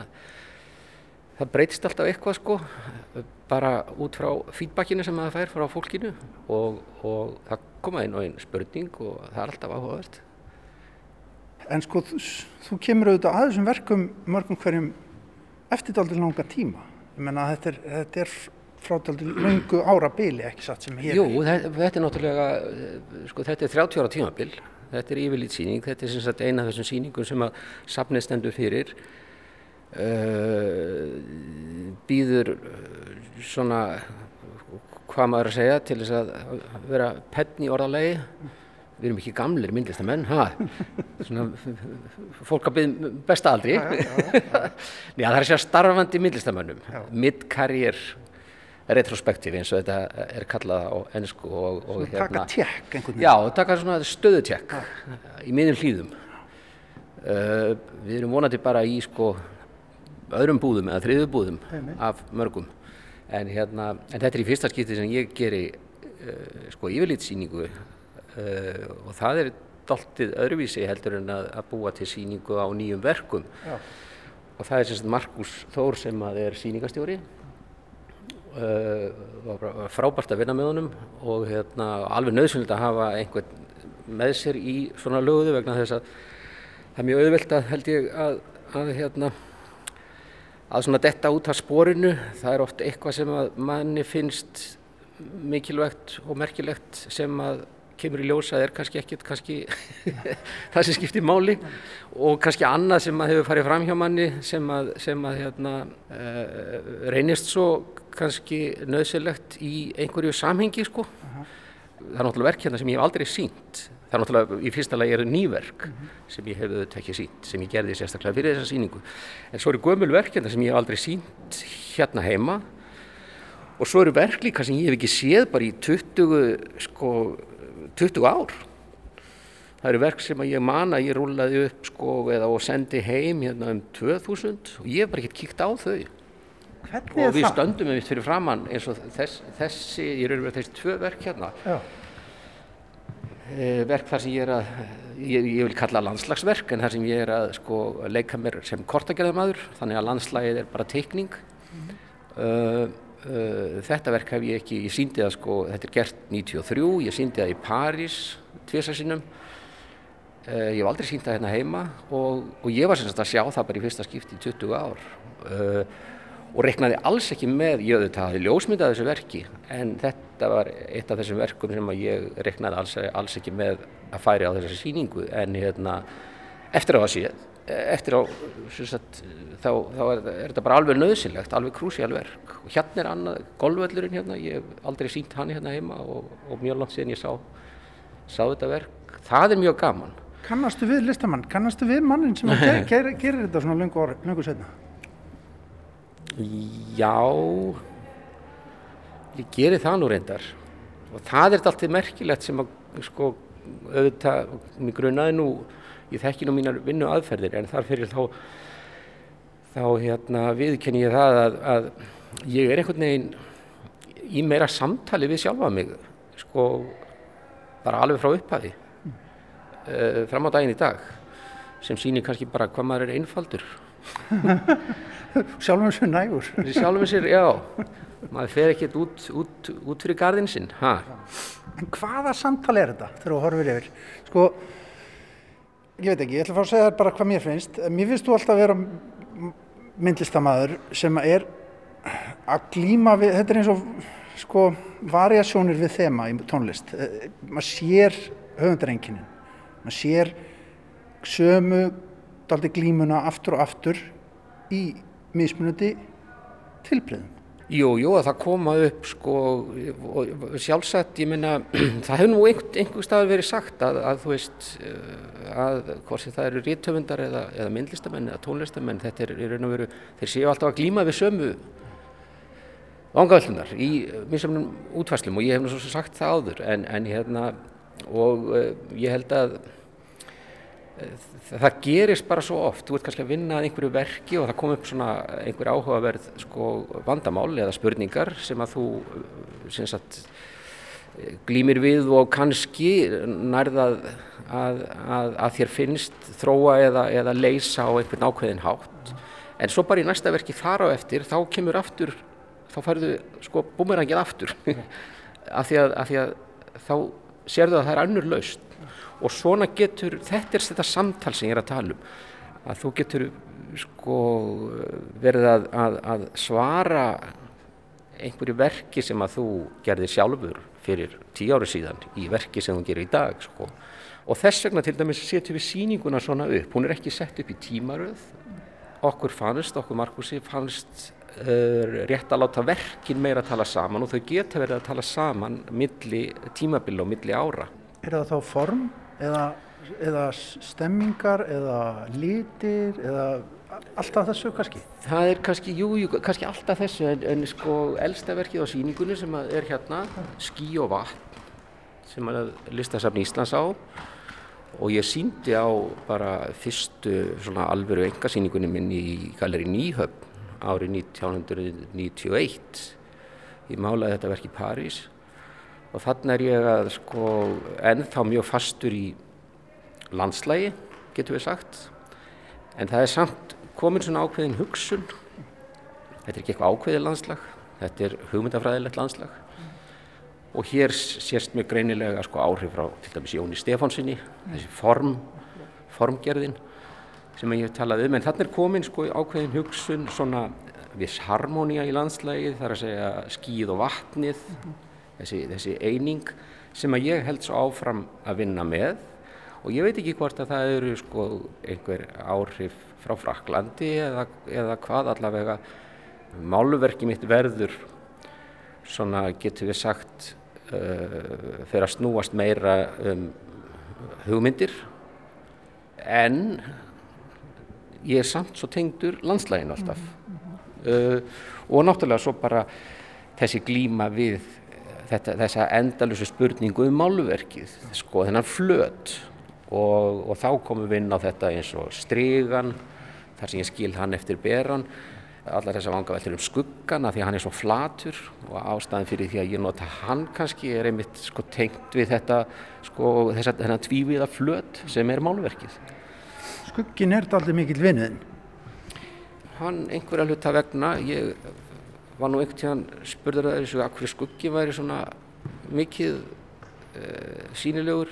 Speaker 16: það breytist alltaf eitthvað sko bara út frá feedbackinu sem það fær frá fólkinu og, og það koma inn og einn spurning og það er alltaf áhugavert
Speaker 2: En sko, þú, kemur auðvitað að þessum verkum mörgum hverjum eftir dálítið langa tíma. Ég menna að þetta er, þetta er frá dálítið lungu ára bili, ekki satt sem hér
Speaker 16: Jú, þetta, er náttúrulega, eh, sko þetta er 30 ára tímabil, þetta er yfirlít síning, þetta er sem sagt eina af þessum síningum sem að safnið stendur fyrir, uh, býður eh, svona, hvað maður að segja, til þess að vera penn í orðalegi, við erum ekki gamlir myndlistamenn, svona fólk að byggja besta aldri, já, já, já, já. það er segja starfandi myndlistamennum, mid-career retrospektíf eins og þetta er kallað á ennsku og, og
Speaker 2: hérna taka tjekk einhvern
Speaker 16: veginn. Já, taka svona stöðutjekk í miðjum hlýðum uh, við erum vonandi bara í sko öðrum búðum eða þriðu búðum Heimi. af mörgum. En hérna, en þetta er í fyrsta skipti sem ég geri uh, sko yfirlitsýningu og það er doltið öðruvísi heldur en að, að búa til síningu á nýjum verkum. Já. og það er sem sagt Markus Þór sem að er síningastjóri Uh, var frábært að vinna með honum og hérna, alveg nöðsynlegt að hafa einhvern með sér í svona löguðu vegna þess að það er mjög auðvelt að held ég að, að hérna að svona detta út af spórinu það er oft eitthvað sem að manni finnst mikilvægt og merkilegt sem að kemur í ljósa er kannski ekkit kannski það sem skiptir máli og kannski annað sem að hefur farið fram hjá manni sem að, sem að hérna, uh, reynist svo kannski nöðsilegt í einhverju samhengi sko. Uh -huh. Það er náttúrulega verk hérna sem ég hef aldrei sínt. Það er náttúrulega í fyrsta lagi eru nýverk uh -huh. sem ég hef auðvitað ekki sínt, sem ég gerði sérstaklega fyrir þessa síningu. En svo eru gömul verk hérna sem ég hef aldrei sínt hérna heima og svo eru verk líka sem ég hef ekki séð bara í 20 sko 20 ár. Það eru verk sem ég man að ég rúlaði upp sko eða og sendi heim hérna um 2000 og ég hef bara ekkert kíkt á þau.
Speaker 2: Hvernig
Speaker 16: og við stöndum við fyrir framann eins og þess, þessi, ég er auðvitað þessi tvö verk hérna. E, verk þar sem ég er að, ég, ég vil kalla landslagsverk en þar sem ég er að sko leika mér sem kortagerðamadur þannig að landslagið er bara teikning. Mm -hmm. uh, Uh, þetta verk hef ég ekki, ég síndi það sko, þetta er gert 93, ég síndi það í París tviðsarsinnum, uh, ég hef aldrei sínt það hérna heima og, og ég var semst að sjá það bara í fyrsta skipti í 20 ár. Uh, og reknaði alls ekki með, ég auðvitað hafi ljósmyndað þessu verki en þetta var eitt af þessum verkum sem ég reknaði alls, alls ekki með að færi á þessari síningu en hérna, eftir að það séð eftir á sagt, þá, þá er, er þetta bara alveg nöðsynlegt, alveg krúsialverk og hérna er annað, golvöllurinn hérna ég hef aldrei sínt hann hérna heima og, og mjög langt síðan ég sá, sá þetta verk. Það er mjög gaman.
Speaker 2: Kannastu við listamann, kannastu við mannin sem ger, ger, gerir þetta svona lungu, lungu setna?
Speaker 16: Já ég gerir það nú reyndar. Og það er alltaf merkilegt sem að sko auðvitað, mér grunnaði nú ég þekki nú mínar vinnu aðferðir en þar fyrir þá þá hérna viðkenni ég það að, að ég er einhvern veginn í meira samtali við sjálfa mig sko bara alveg frá upphafi mm. uh, fram á daginn í dag sem sýnir kannski bara hvað maður er einfaldur
Speaker 2: Sjálfum sér nægur
Speaker 16: Sjálfum sér, já maður fer ekkert út, út, út fyrir gardin sinn ha.
Speaker 2: En hvaða samtali er þetta þegar þú horfir yfir? Sko ég veit ekki, ég ætla að fá að segja þér bara hvað mér finnst. Mér finnst þú alltaf að vera myndlistamæður sem er að glýma við, þetta er eins og sko variasjónir við þema í tónlist. Eh, maður sér höfundarenginin, maður sér sömu daldi glýmuna aftur og aftur í mismunandi tilbreyðum.
Speaker 16: Jú, jú, að það koma upp sko, sjálfsagt, ég minna, það hefur nú einhver, einhver staður verið sagt að, að þú veist, eh, að hvort sem það eru rítöfundar eða, eða myndlistamenn eða tónlistamenn, þetta er í raun og veru, þeir séu alltaf að glýma við sömu vangavöldunar í minnsamnum útfæslum og ég hef nú svo sagt það áður, en, en hérna, og uh, ég held að það gerist bara svo oft, þú ert kannski að vinna að einhverju verki og það kom upp svona einhver áhugaverð sko, vandamál eða spurningar sem að þú sem sagt, glýmir við og kannski nærðað að, að, að þér finnst þróa eða, eða leysa á einhvern ákveðin hátt. En svo bara í næsta verki þar á eftir þá kemur aftur, þá færðu sko búmerangið aftur. Af því að, að því þá sérðu að það er önnur laust og svona getur, þetta er þetta samtal sem ég er að tala um að þú getur sko verið að, að, að svara einhverju verki sem að þú gerði sjálfur fyrir tíu ári síðan í verki sem þú gerir í dag sko. og þess vegna til dæmis setjum við síninguna svona upp, hún er ekki sett upp í tímaröð. Okkur fannst, okkur Markusi fannst rétt að láta verkin meira að tala saman og þau geta verið að tala saman milli tímabil og milli ára.
Speaker 2: Er það þá form eða, eða stemmingar eða litir eða alltaf þessu kannski?
Speaker 16: Það er kannski, jú, jú, kannski alltaf þessu en, en sko elsta verkið á síningunni sem er hérna, Skí og vatn sem að listasafn Íslands á. Og ég síndi á bara fyrstu svona alveru engasýningunni minn í Galeri Nýhöfn árið 1991 ég málaði þetta verk í París og þannig er ég að sko ennþá mjög fastur í landslægi, getur við sagt. En það er samt komin svona ákveðin hugsun. Þetta er ekki eitthvað ákveðið landslag þetta er hugmyndafræðilegt landslag. Og hér sést mjög greinilega sko áhrif frá til dæmis Jóni Stefánsinni þessi form, formgerðin sem ég hef talað um en þannig er komin sko ákveðin hugsun svona viss harmonía í landslægi þar að segja skíð og vatnið þessi, þessi eining sem að ég held svo áfram að vinna með. Og ég veit ekki hvort að það eru sko einhver áhrif frá Fraklandi eða, eða hvað allavega máluverki mitt verður svona getur við sagt uh, fyrir að snúast meira um hugmyndir. En ég er samt svo tengdur landslægin alltaf. Uh, og náttúrulega svo bara þessi glíma við þetta, þessa endalusu spurningu um málverkið sko þennan flöt. Og, og þá komum við inn á þetta eins og strygan þar sem ég skil hann eftir beran. Allar þessar vangaveltur um skuggana því að hann er svo flatur og ástæðan fyrir því að ég nota hann kannski er einmitt sko tengt við þetta sko þess að þennan tvíviða flöt sem er málverkið
Speaker 2: Skuggin er aldrei mikill vinniðin
Speaker 16: Hann einhverja hluta vegna ég var nú einhvern tíðan spurður að þessu að hverju skuggi væri svona mikið uh, sínilegur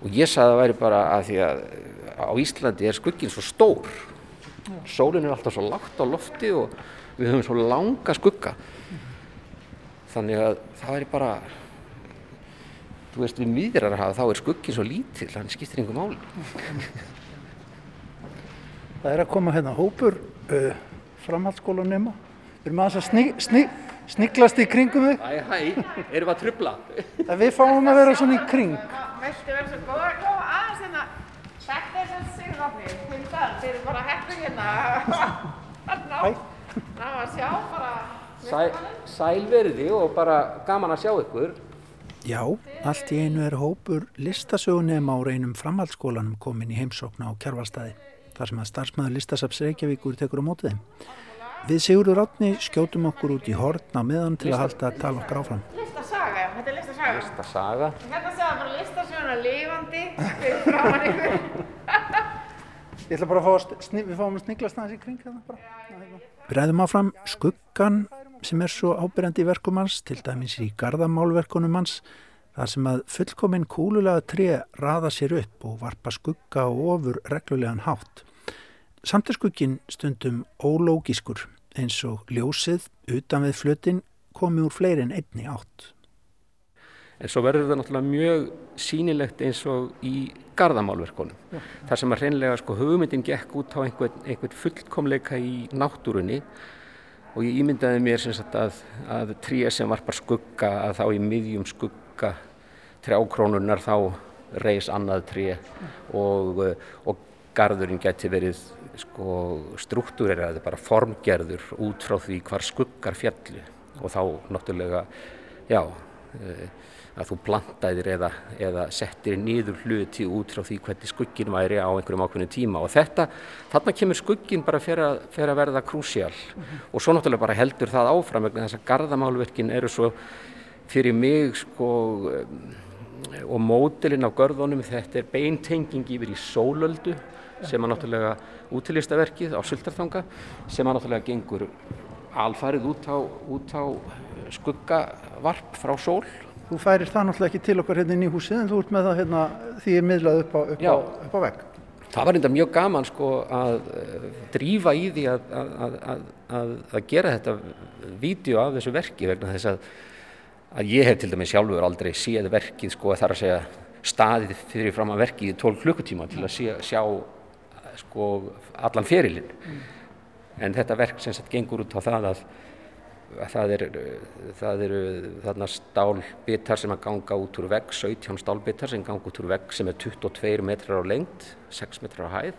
Speaker 16: og ég sagði að það væri bara að því að á Íslandi er skuggin svo stór. Sólinn er alltaf svo lágt á lofti og við höfum svo langa skugga. Þannig að það væri bara þú veist við miðrar að hafa þá er skuggin svo lítill hann skiptir einhver máli
Speaker 2: Það er að koma hérna hópur uh, framhaldsskólanema við erum aðeins að snig, snig, sniglast í kringum þig
Speaker 16: Æ, hæ, erum við að trubla?
Speaker 2: En við fáum að vera svona í kring
Speaker 17: Viltu vera svo góð að koma aðeins hérna? Þetta er sem sigurofni, hundar, þeir eru bara heppið hérna. Ná, ná að sjá bara.
Speaker 16: Sæ, sælverði og bara gaman að sjá ykkur
Speaker 2: Já, allt í einu er hópur listasögunema á reynum framhaldsskólanum komin í heimsókna á kjárvalstæði þar sem að starfsmæður listasaps Reykjavíkur tekur á mótið þeim. Við Sigurður Átni skjótum okkur út í hortn á meðan til að halda að tala okkar áfram.
Speaker 17: Listasaga, þetta er listasaga.
Speaker 16: Listasaga.
Speaker 17: Þetta segja bara listasöguna lifandi fyrir framann ykkur.
Speaker 2: Ég ætla bara að fá að, sni, við fáum að sniglast aðeins í kring hérna bara. Við ræðum áfram skuggan sem er svo ábyrjandi í verkum hans, til dæmis í garðamálverkunum hans, þar sem að fullkominn kúlulega tré raða sér upp og varpa skugga og ofur reglulegan hátt. Samt er skuggin stundum ólógískur eins og ljósið utan við flutin komi úr fleiri en einni átt.
Speaker 16: En svo verður það náttúrulega mjög sínilegt eins og í garðamálverkunum.
Speaker 2: Já.
Speaker 16: Þar sem að hreinlega sko hugmyndin gekk út á einhvern, einhvern fullkomleika í náttúrunni og ég ímyndaði mér sem sagt að, að tré sem varpar skugga að þá í miðjum skugga trjákrónunar þá reys annað tré og, og garðurinn geti verið sko struktúreraði bara formgerður út frá því hvar skuggar fjallu og þá náttúrulega já eh, að þú plantaðir eða, eða settir nýður hluti út frá því hvernig skuggin væri á einhverjum ákveðinu tíma. Og þetta, þarna kemur skuggin bara fyrir fyrir að verða krúsjál. Og svo náttúrulega bara heldur það áfram vegna þess að garðamálverkin eru svo fyrir mig sko um, og mótilinn á görðunum þetta er beintenging yfir í sólöldu sem að náttúrulega útilistaverkið á Sultarþanga sem að náttúrulega gengur alfarið út á, út á skuggavarp frá sól
Speaker 2: Þú færir það náttúrulega ekki til okkar hérna inn í húsið en þú ert með það hérna því ég miðlað upp á, upp á, upp á vegg.
Speaker 16: Það var enda mjög gaman sko að uh, drífa í því að, að, að, að, gera þetta vídeo af þessu verki vegna þess að, að ég hef til dæmis sjálfur aldrei séð verkið sko þar að segja staðið fyrir fram að verkið í 12 klukkutíma til að sé, sjá sko allan ferilinn. En þetta verk sem sagt gengur út á það að að það eru það eru þarna stálbitar sem að ganga út úr vegg, 17 stálbitar sem ganga út úr vegg sem er 22 metrar á lengd, 6 metrar á hæð.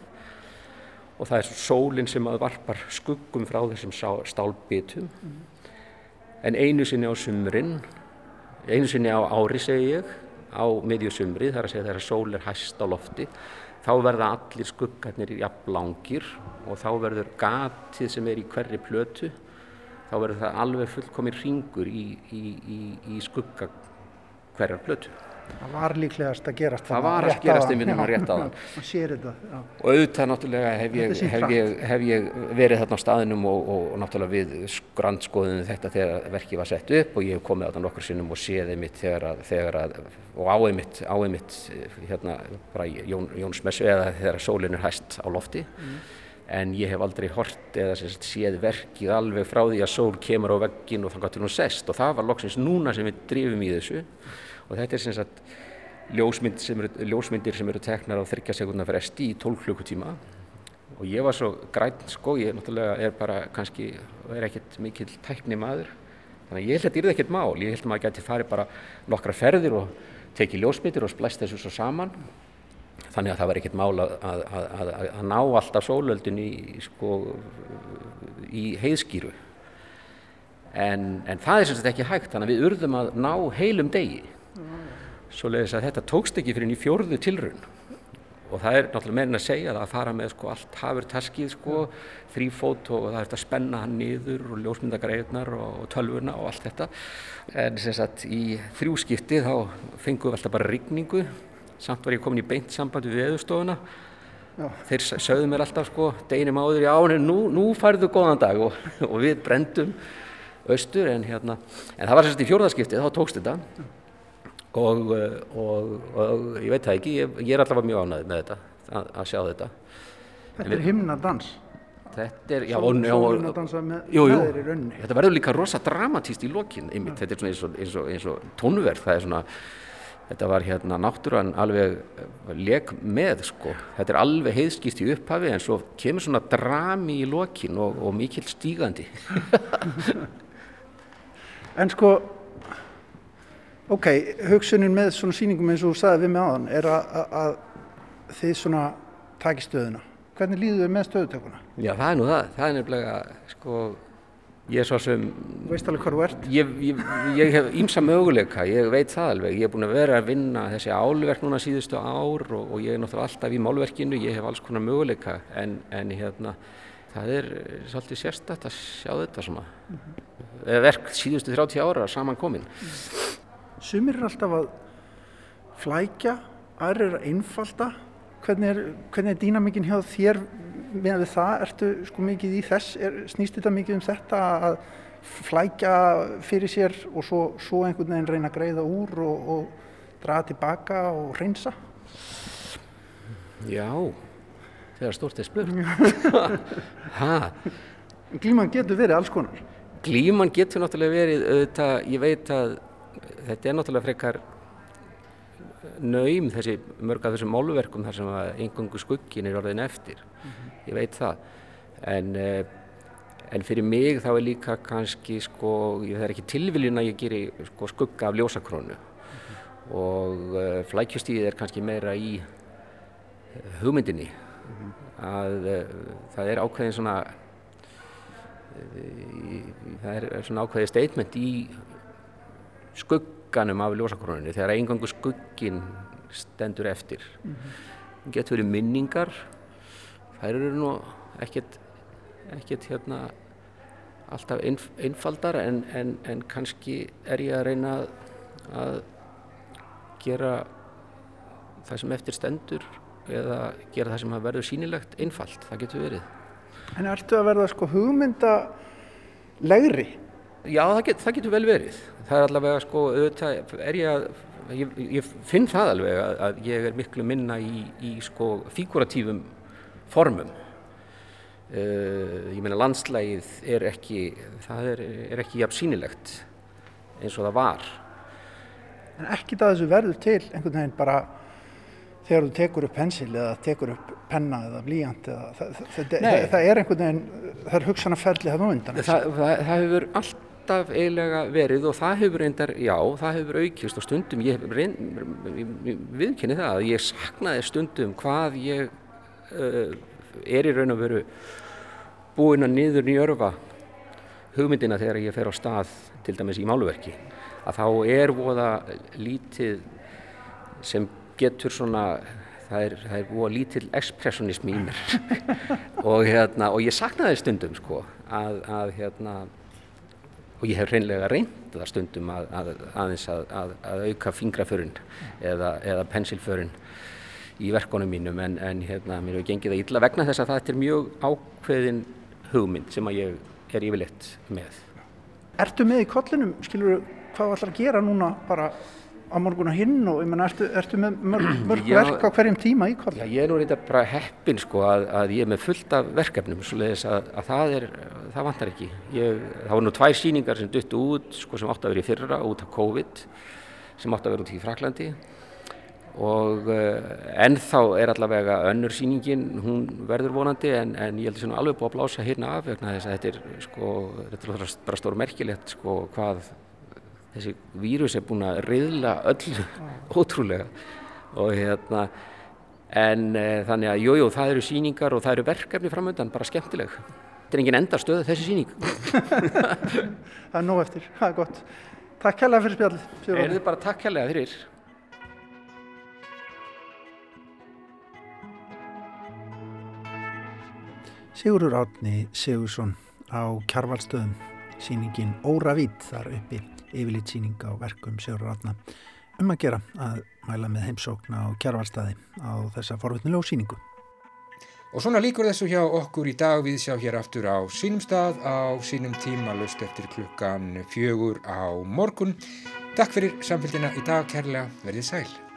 Speaker 16: Og það er sólinn sem að varpar skuggum frá þessum stálbitum. En einu sinni á sumrin einu sinni á ári segi ég á miðju sumri þar að segja þegar sól er hæst á lofti þá verða allir skuggarnir jafnlangir og þá verður gatið sem er í hverri plötu þá verður það alveg fullkomin ringur í, í, í, í skugga hverjar plötu.
Speaker 2: Það var líklegast að gerast
Speaker 16: Það
Speaker 2: þarna
Speaker 16: var að gerast
Speaker 2: áðan.
Speaker 16: einmitt núna rétt
Speaker 2: Já,
Speaker 16: áðan.
Speaker 2: Það sér þetta, já.
Speaker 16: Og auðvitað náttúrulega hef ég, hef ég, hef ég verið þarna á staðinum og, og, og náttúrulega við grandskoðum þetta þegar verkið var sett upp og ég hef komið á þetta nokkur sinnum og séð einmitt þegar að, þegar að og á einmitt, á einmitt hérna bara Jón, Jónsmessu eða þegar sólinn er hæst á lofti en ég hef aldrei hort eða sagt, séð verkið alveg frá því að sól kemur á veggin og þannig til hún sest og það var loksins núna sem við drifum í þessu og þetta er sem sagt ljósmynd sem eru, ljósmyndir sem eru teknar á 30 sekundar fresti í 12 klukkutíma. Og ég var svo græn sko, ég náttúrulega er bara kannski, er ekkert mikill tækni maður þannig að ég held að þetta er ekkert mál, ég held að maður geti farið bara nokkra ferðir og tekið ljósmyndir og splæst þessu svo saman. Þannig að það var ekkert mál að, að, að, að ná alltaf sólöldin í, sko, í heiðskýru en, en það er sem sagt ekki hægt. Þannig að við urðum að ná heilum degi svoleiðis að þetta tókst ekki fyrir í fjórðu tilraun. Og það er náttúrulega meirinn að segja það að fara með sko allt hafur taskið sko þrýfót og það er að spenna hann niður og ljósmyndagreifnar og, tölvuna og allt þetta. En sem sagt í þrjúskipti þá fengum við alltaf bara rigningu. Samt var ég komin í beint samband við veðurstofuna.
Speaker 2: Já.
Speaker 16: þeir sögðu mér alltaf sko deginum áður, já en nú, nú færðu góðan dag. Og, og við brendum austur en hérna. En það var sem sagt í fjórðaskipti þá tókst þetta og, uh, og, og ég veit það ekki, ég, ég er allavega mjög ánægð með þetta, að, að sjá þetta.
Speaker 2: Þetta er himnadans.
Speaker 16: Þetta er, já, og, já,
Speaker 2: sólin að dansa með-
Speaker 16: jú, jú, þetta verður líka rosa dramatíst í lokin, einmitt, þetta er svona eins og, eins og, eins og tónverð, það er svona, þetta var hérna náttúran alveg eh, leik með, sko, þetta er alveg heiðskýrt í upphafi en svo kemur svona drami í lokin og, og mikill stígandi.
Speaker 2: En sko, ok, hugsunin með svona sýningum eins og þú sagði við mig áðan er að, þið svona taki stöðuna. Hvernig líður þið með stöðutökuna?
Speaker 16: Já, það er nú það, það er nefnilega, sko, ég er svo sem...
Speaker 2: Þú veist alveg hvað þú ert?
Speaker 16: Ég, ég, ég hef ímsa möguleika, ég veit það alveg, ég hef búin að vera að vinna þessi álverk núna síðustu ár og, og ég er náttúrulega alltaf í málverkinu, ég hef alls konar möguleika en, en hérna, það er svolítið sérstætt að sjá þetta svona, eða verk síðustu 30 ára saman komin.
Speaker 2: Sumir er alltaf að flækja, aðrir er að einfalda. Hvernig er, hvernig er dýnamikinn hjá þér með við það? Ertu sko mikið í þess? Er, snýst þetta mikið um þetta að flækja fyrir sér og svo, svo einhvern veginn reyna að greiða úr og, og draga tilbaka og reynsa?
Speaker 16: Já, þegar stórt er spurt.
Speaker 2: Glíman getur verið alls konar.
Speaker 16: Glíman getur náttúrulega verið, auðvitað, ég veit að þetta er náttúrulega frekar naum þessi mörg af þessum málverkum þar sem að engungu skuggin er orðin eftir. Ég veit það. En, eh, en fyrir mig þá er líka kannski sko, ég- það er ekki tilviljun að ég geri sko, skugga af ljósakrónu. Og uh, flækjustíðið er kannski meira í eh, hugmyndinni. Að uh, það er ákveðin svona í- það er svona ákveðið statement í skugganum af ljósakrónunni þegar eingangu skuggin stendur eftir. Það getur verið minningar þær eru nú ekkert ekkert hérna alltaf einf einfaldar en, en, en kannski er ég að reyna að, að gera það sem eftir stendur eða gera það sem verður sýnilegt einfalt, það getur verið.
Speaker 2: En ertu að verða sko hugmynda legri
Speaker 16: Já, það, get, það getur vel verið. Það er allavega sko, auðvitað er ég að, ég, ég finn það alveg að, að ég er miklu minna í, í sko fíguratífum formum. Uh, ég meina landslægið er ekki, það er, er ekki jafn sýnilegt eins og það var.
Speaker 2: En ekkit að þessu verður til einhvern veginn bara þegar þú tekur upp pensil eða tekur upp penna eða blíjant eða það, það, það, það er einhvern veginn, það er hugsanaferli það nú undan.
Speaker 16: Það, það, það hefur alltaf eiginlega verið og það hefur reyndar, já, það hefur aukist og stundum, ég viðkynni það að ég saknaði stundum hvað ég uh, er í raun og veru búinn að niður njörfa hugmyndina þegar ég fer á stað til dæmis í máluverki. Að þá er voða lítið sem getur svona það er, það er voða lítill ekspressionismi í mér. Og, hérna, og ég saknaði stundum sko að, að hérna og ég hef reynlega reynd það stundum að, að, aðeins að auka fingraförun eða, eða pensilförun í verkonum mínum en, en hérna mér hefur gengið það illa vegna þess að það er mjög ákveðin hugmynd sem að ég er yfirleitt með.
Speaker 2: Ertu með í kollinum, skilur þú, hvað þú ætlar að gera núna bara á morgun og hinn og ég menna, ertu, ertu með mörg, mörg já, verk á hverjum tíma í kollin?
Speaker 16: Já, ég er nú reynda bara heppin sko að, að ég er með fullt af verkefnum svo leiðis að, að það er, það vantar ekki. Ég, það voru nú tvær síningar sem duttu út sko sem átti að vera í fyrra út af COVID sem átti að vera út í Fraklandi og uh, ennþá er allavega önnur síningin, hún verður vonandi en, en ég held að það er alveg búið að blása hérna af vegna þess að þetta er sko, þetta er bara stór merkilegt sko hvað þessi vírus er búin að riðla öll ótrúlega. Og hérna en uh, þannig að jújú jú, það eru síningar og það eru verkefni framöndan bara skemmtileg. Þetta er engin enda stöð þessi síning
Speaker 2: Það er nóg eftir, það er gott. Takk kærlega fyrir spjall
Speaker 16: Er þið bara takk kærlega fyrir.
Speaker 2: Sigurður Átni Sigursson á Kjarvalstöðum síningin Óra Vít þar uppi yfirleitt síning á verkum Sigurður Átna um að gera að mæla með heimsókn á Kjarvalstaði á þessa forvitnilegu síningu.
Speaker 1: Og svona líkur þessu hjá okkur í dag við sjá hér aftur á sínum stað á sínum tíma löst eftir klukkan fjögur á morgun. Takk fyrir samfélgina í dag kærlega, verðið sæl.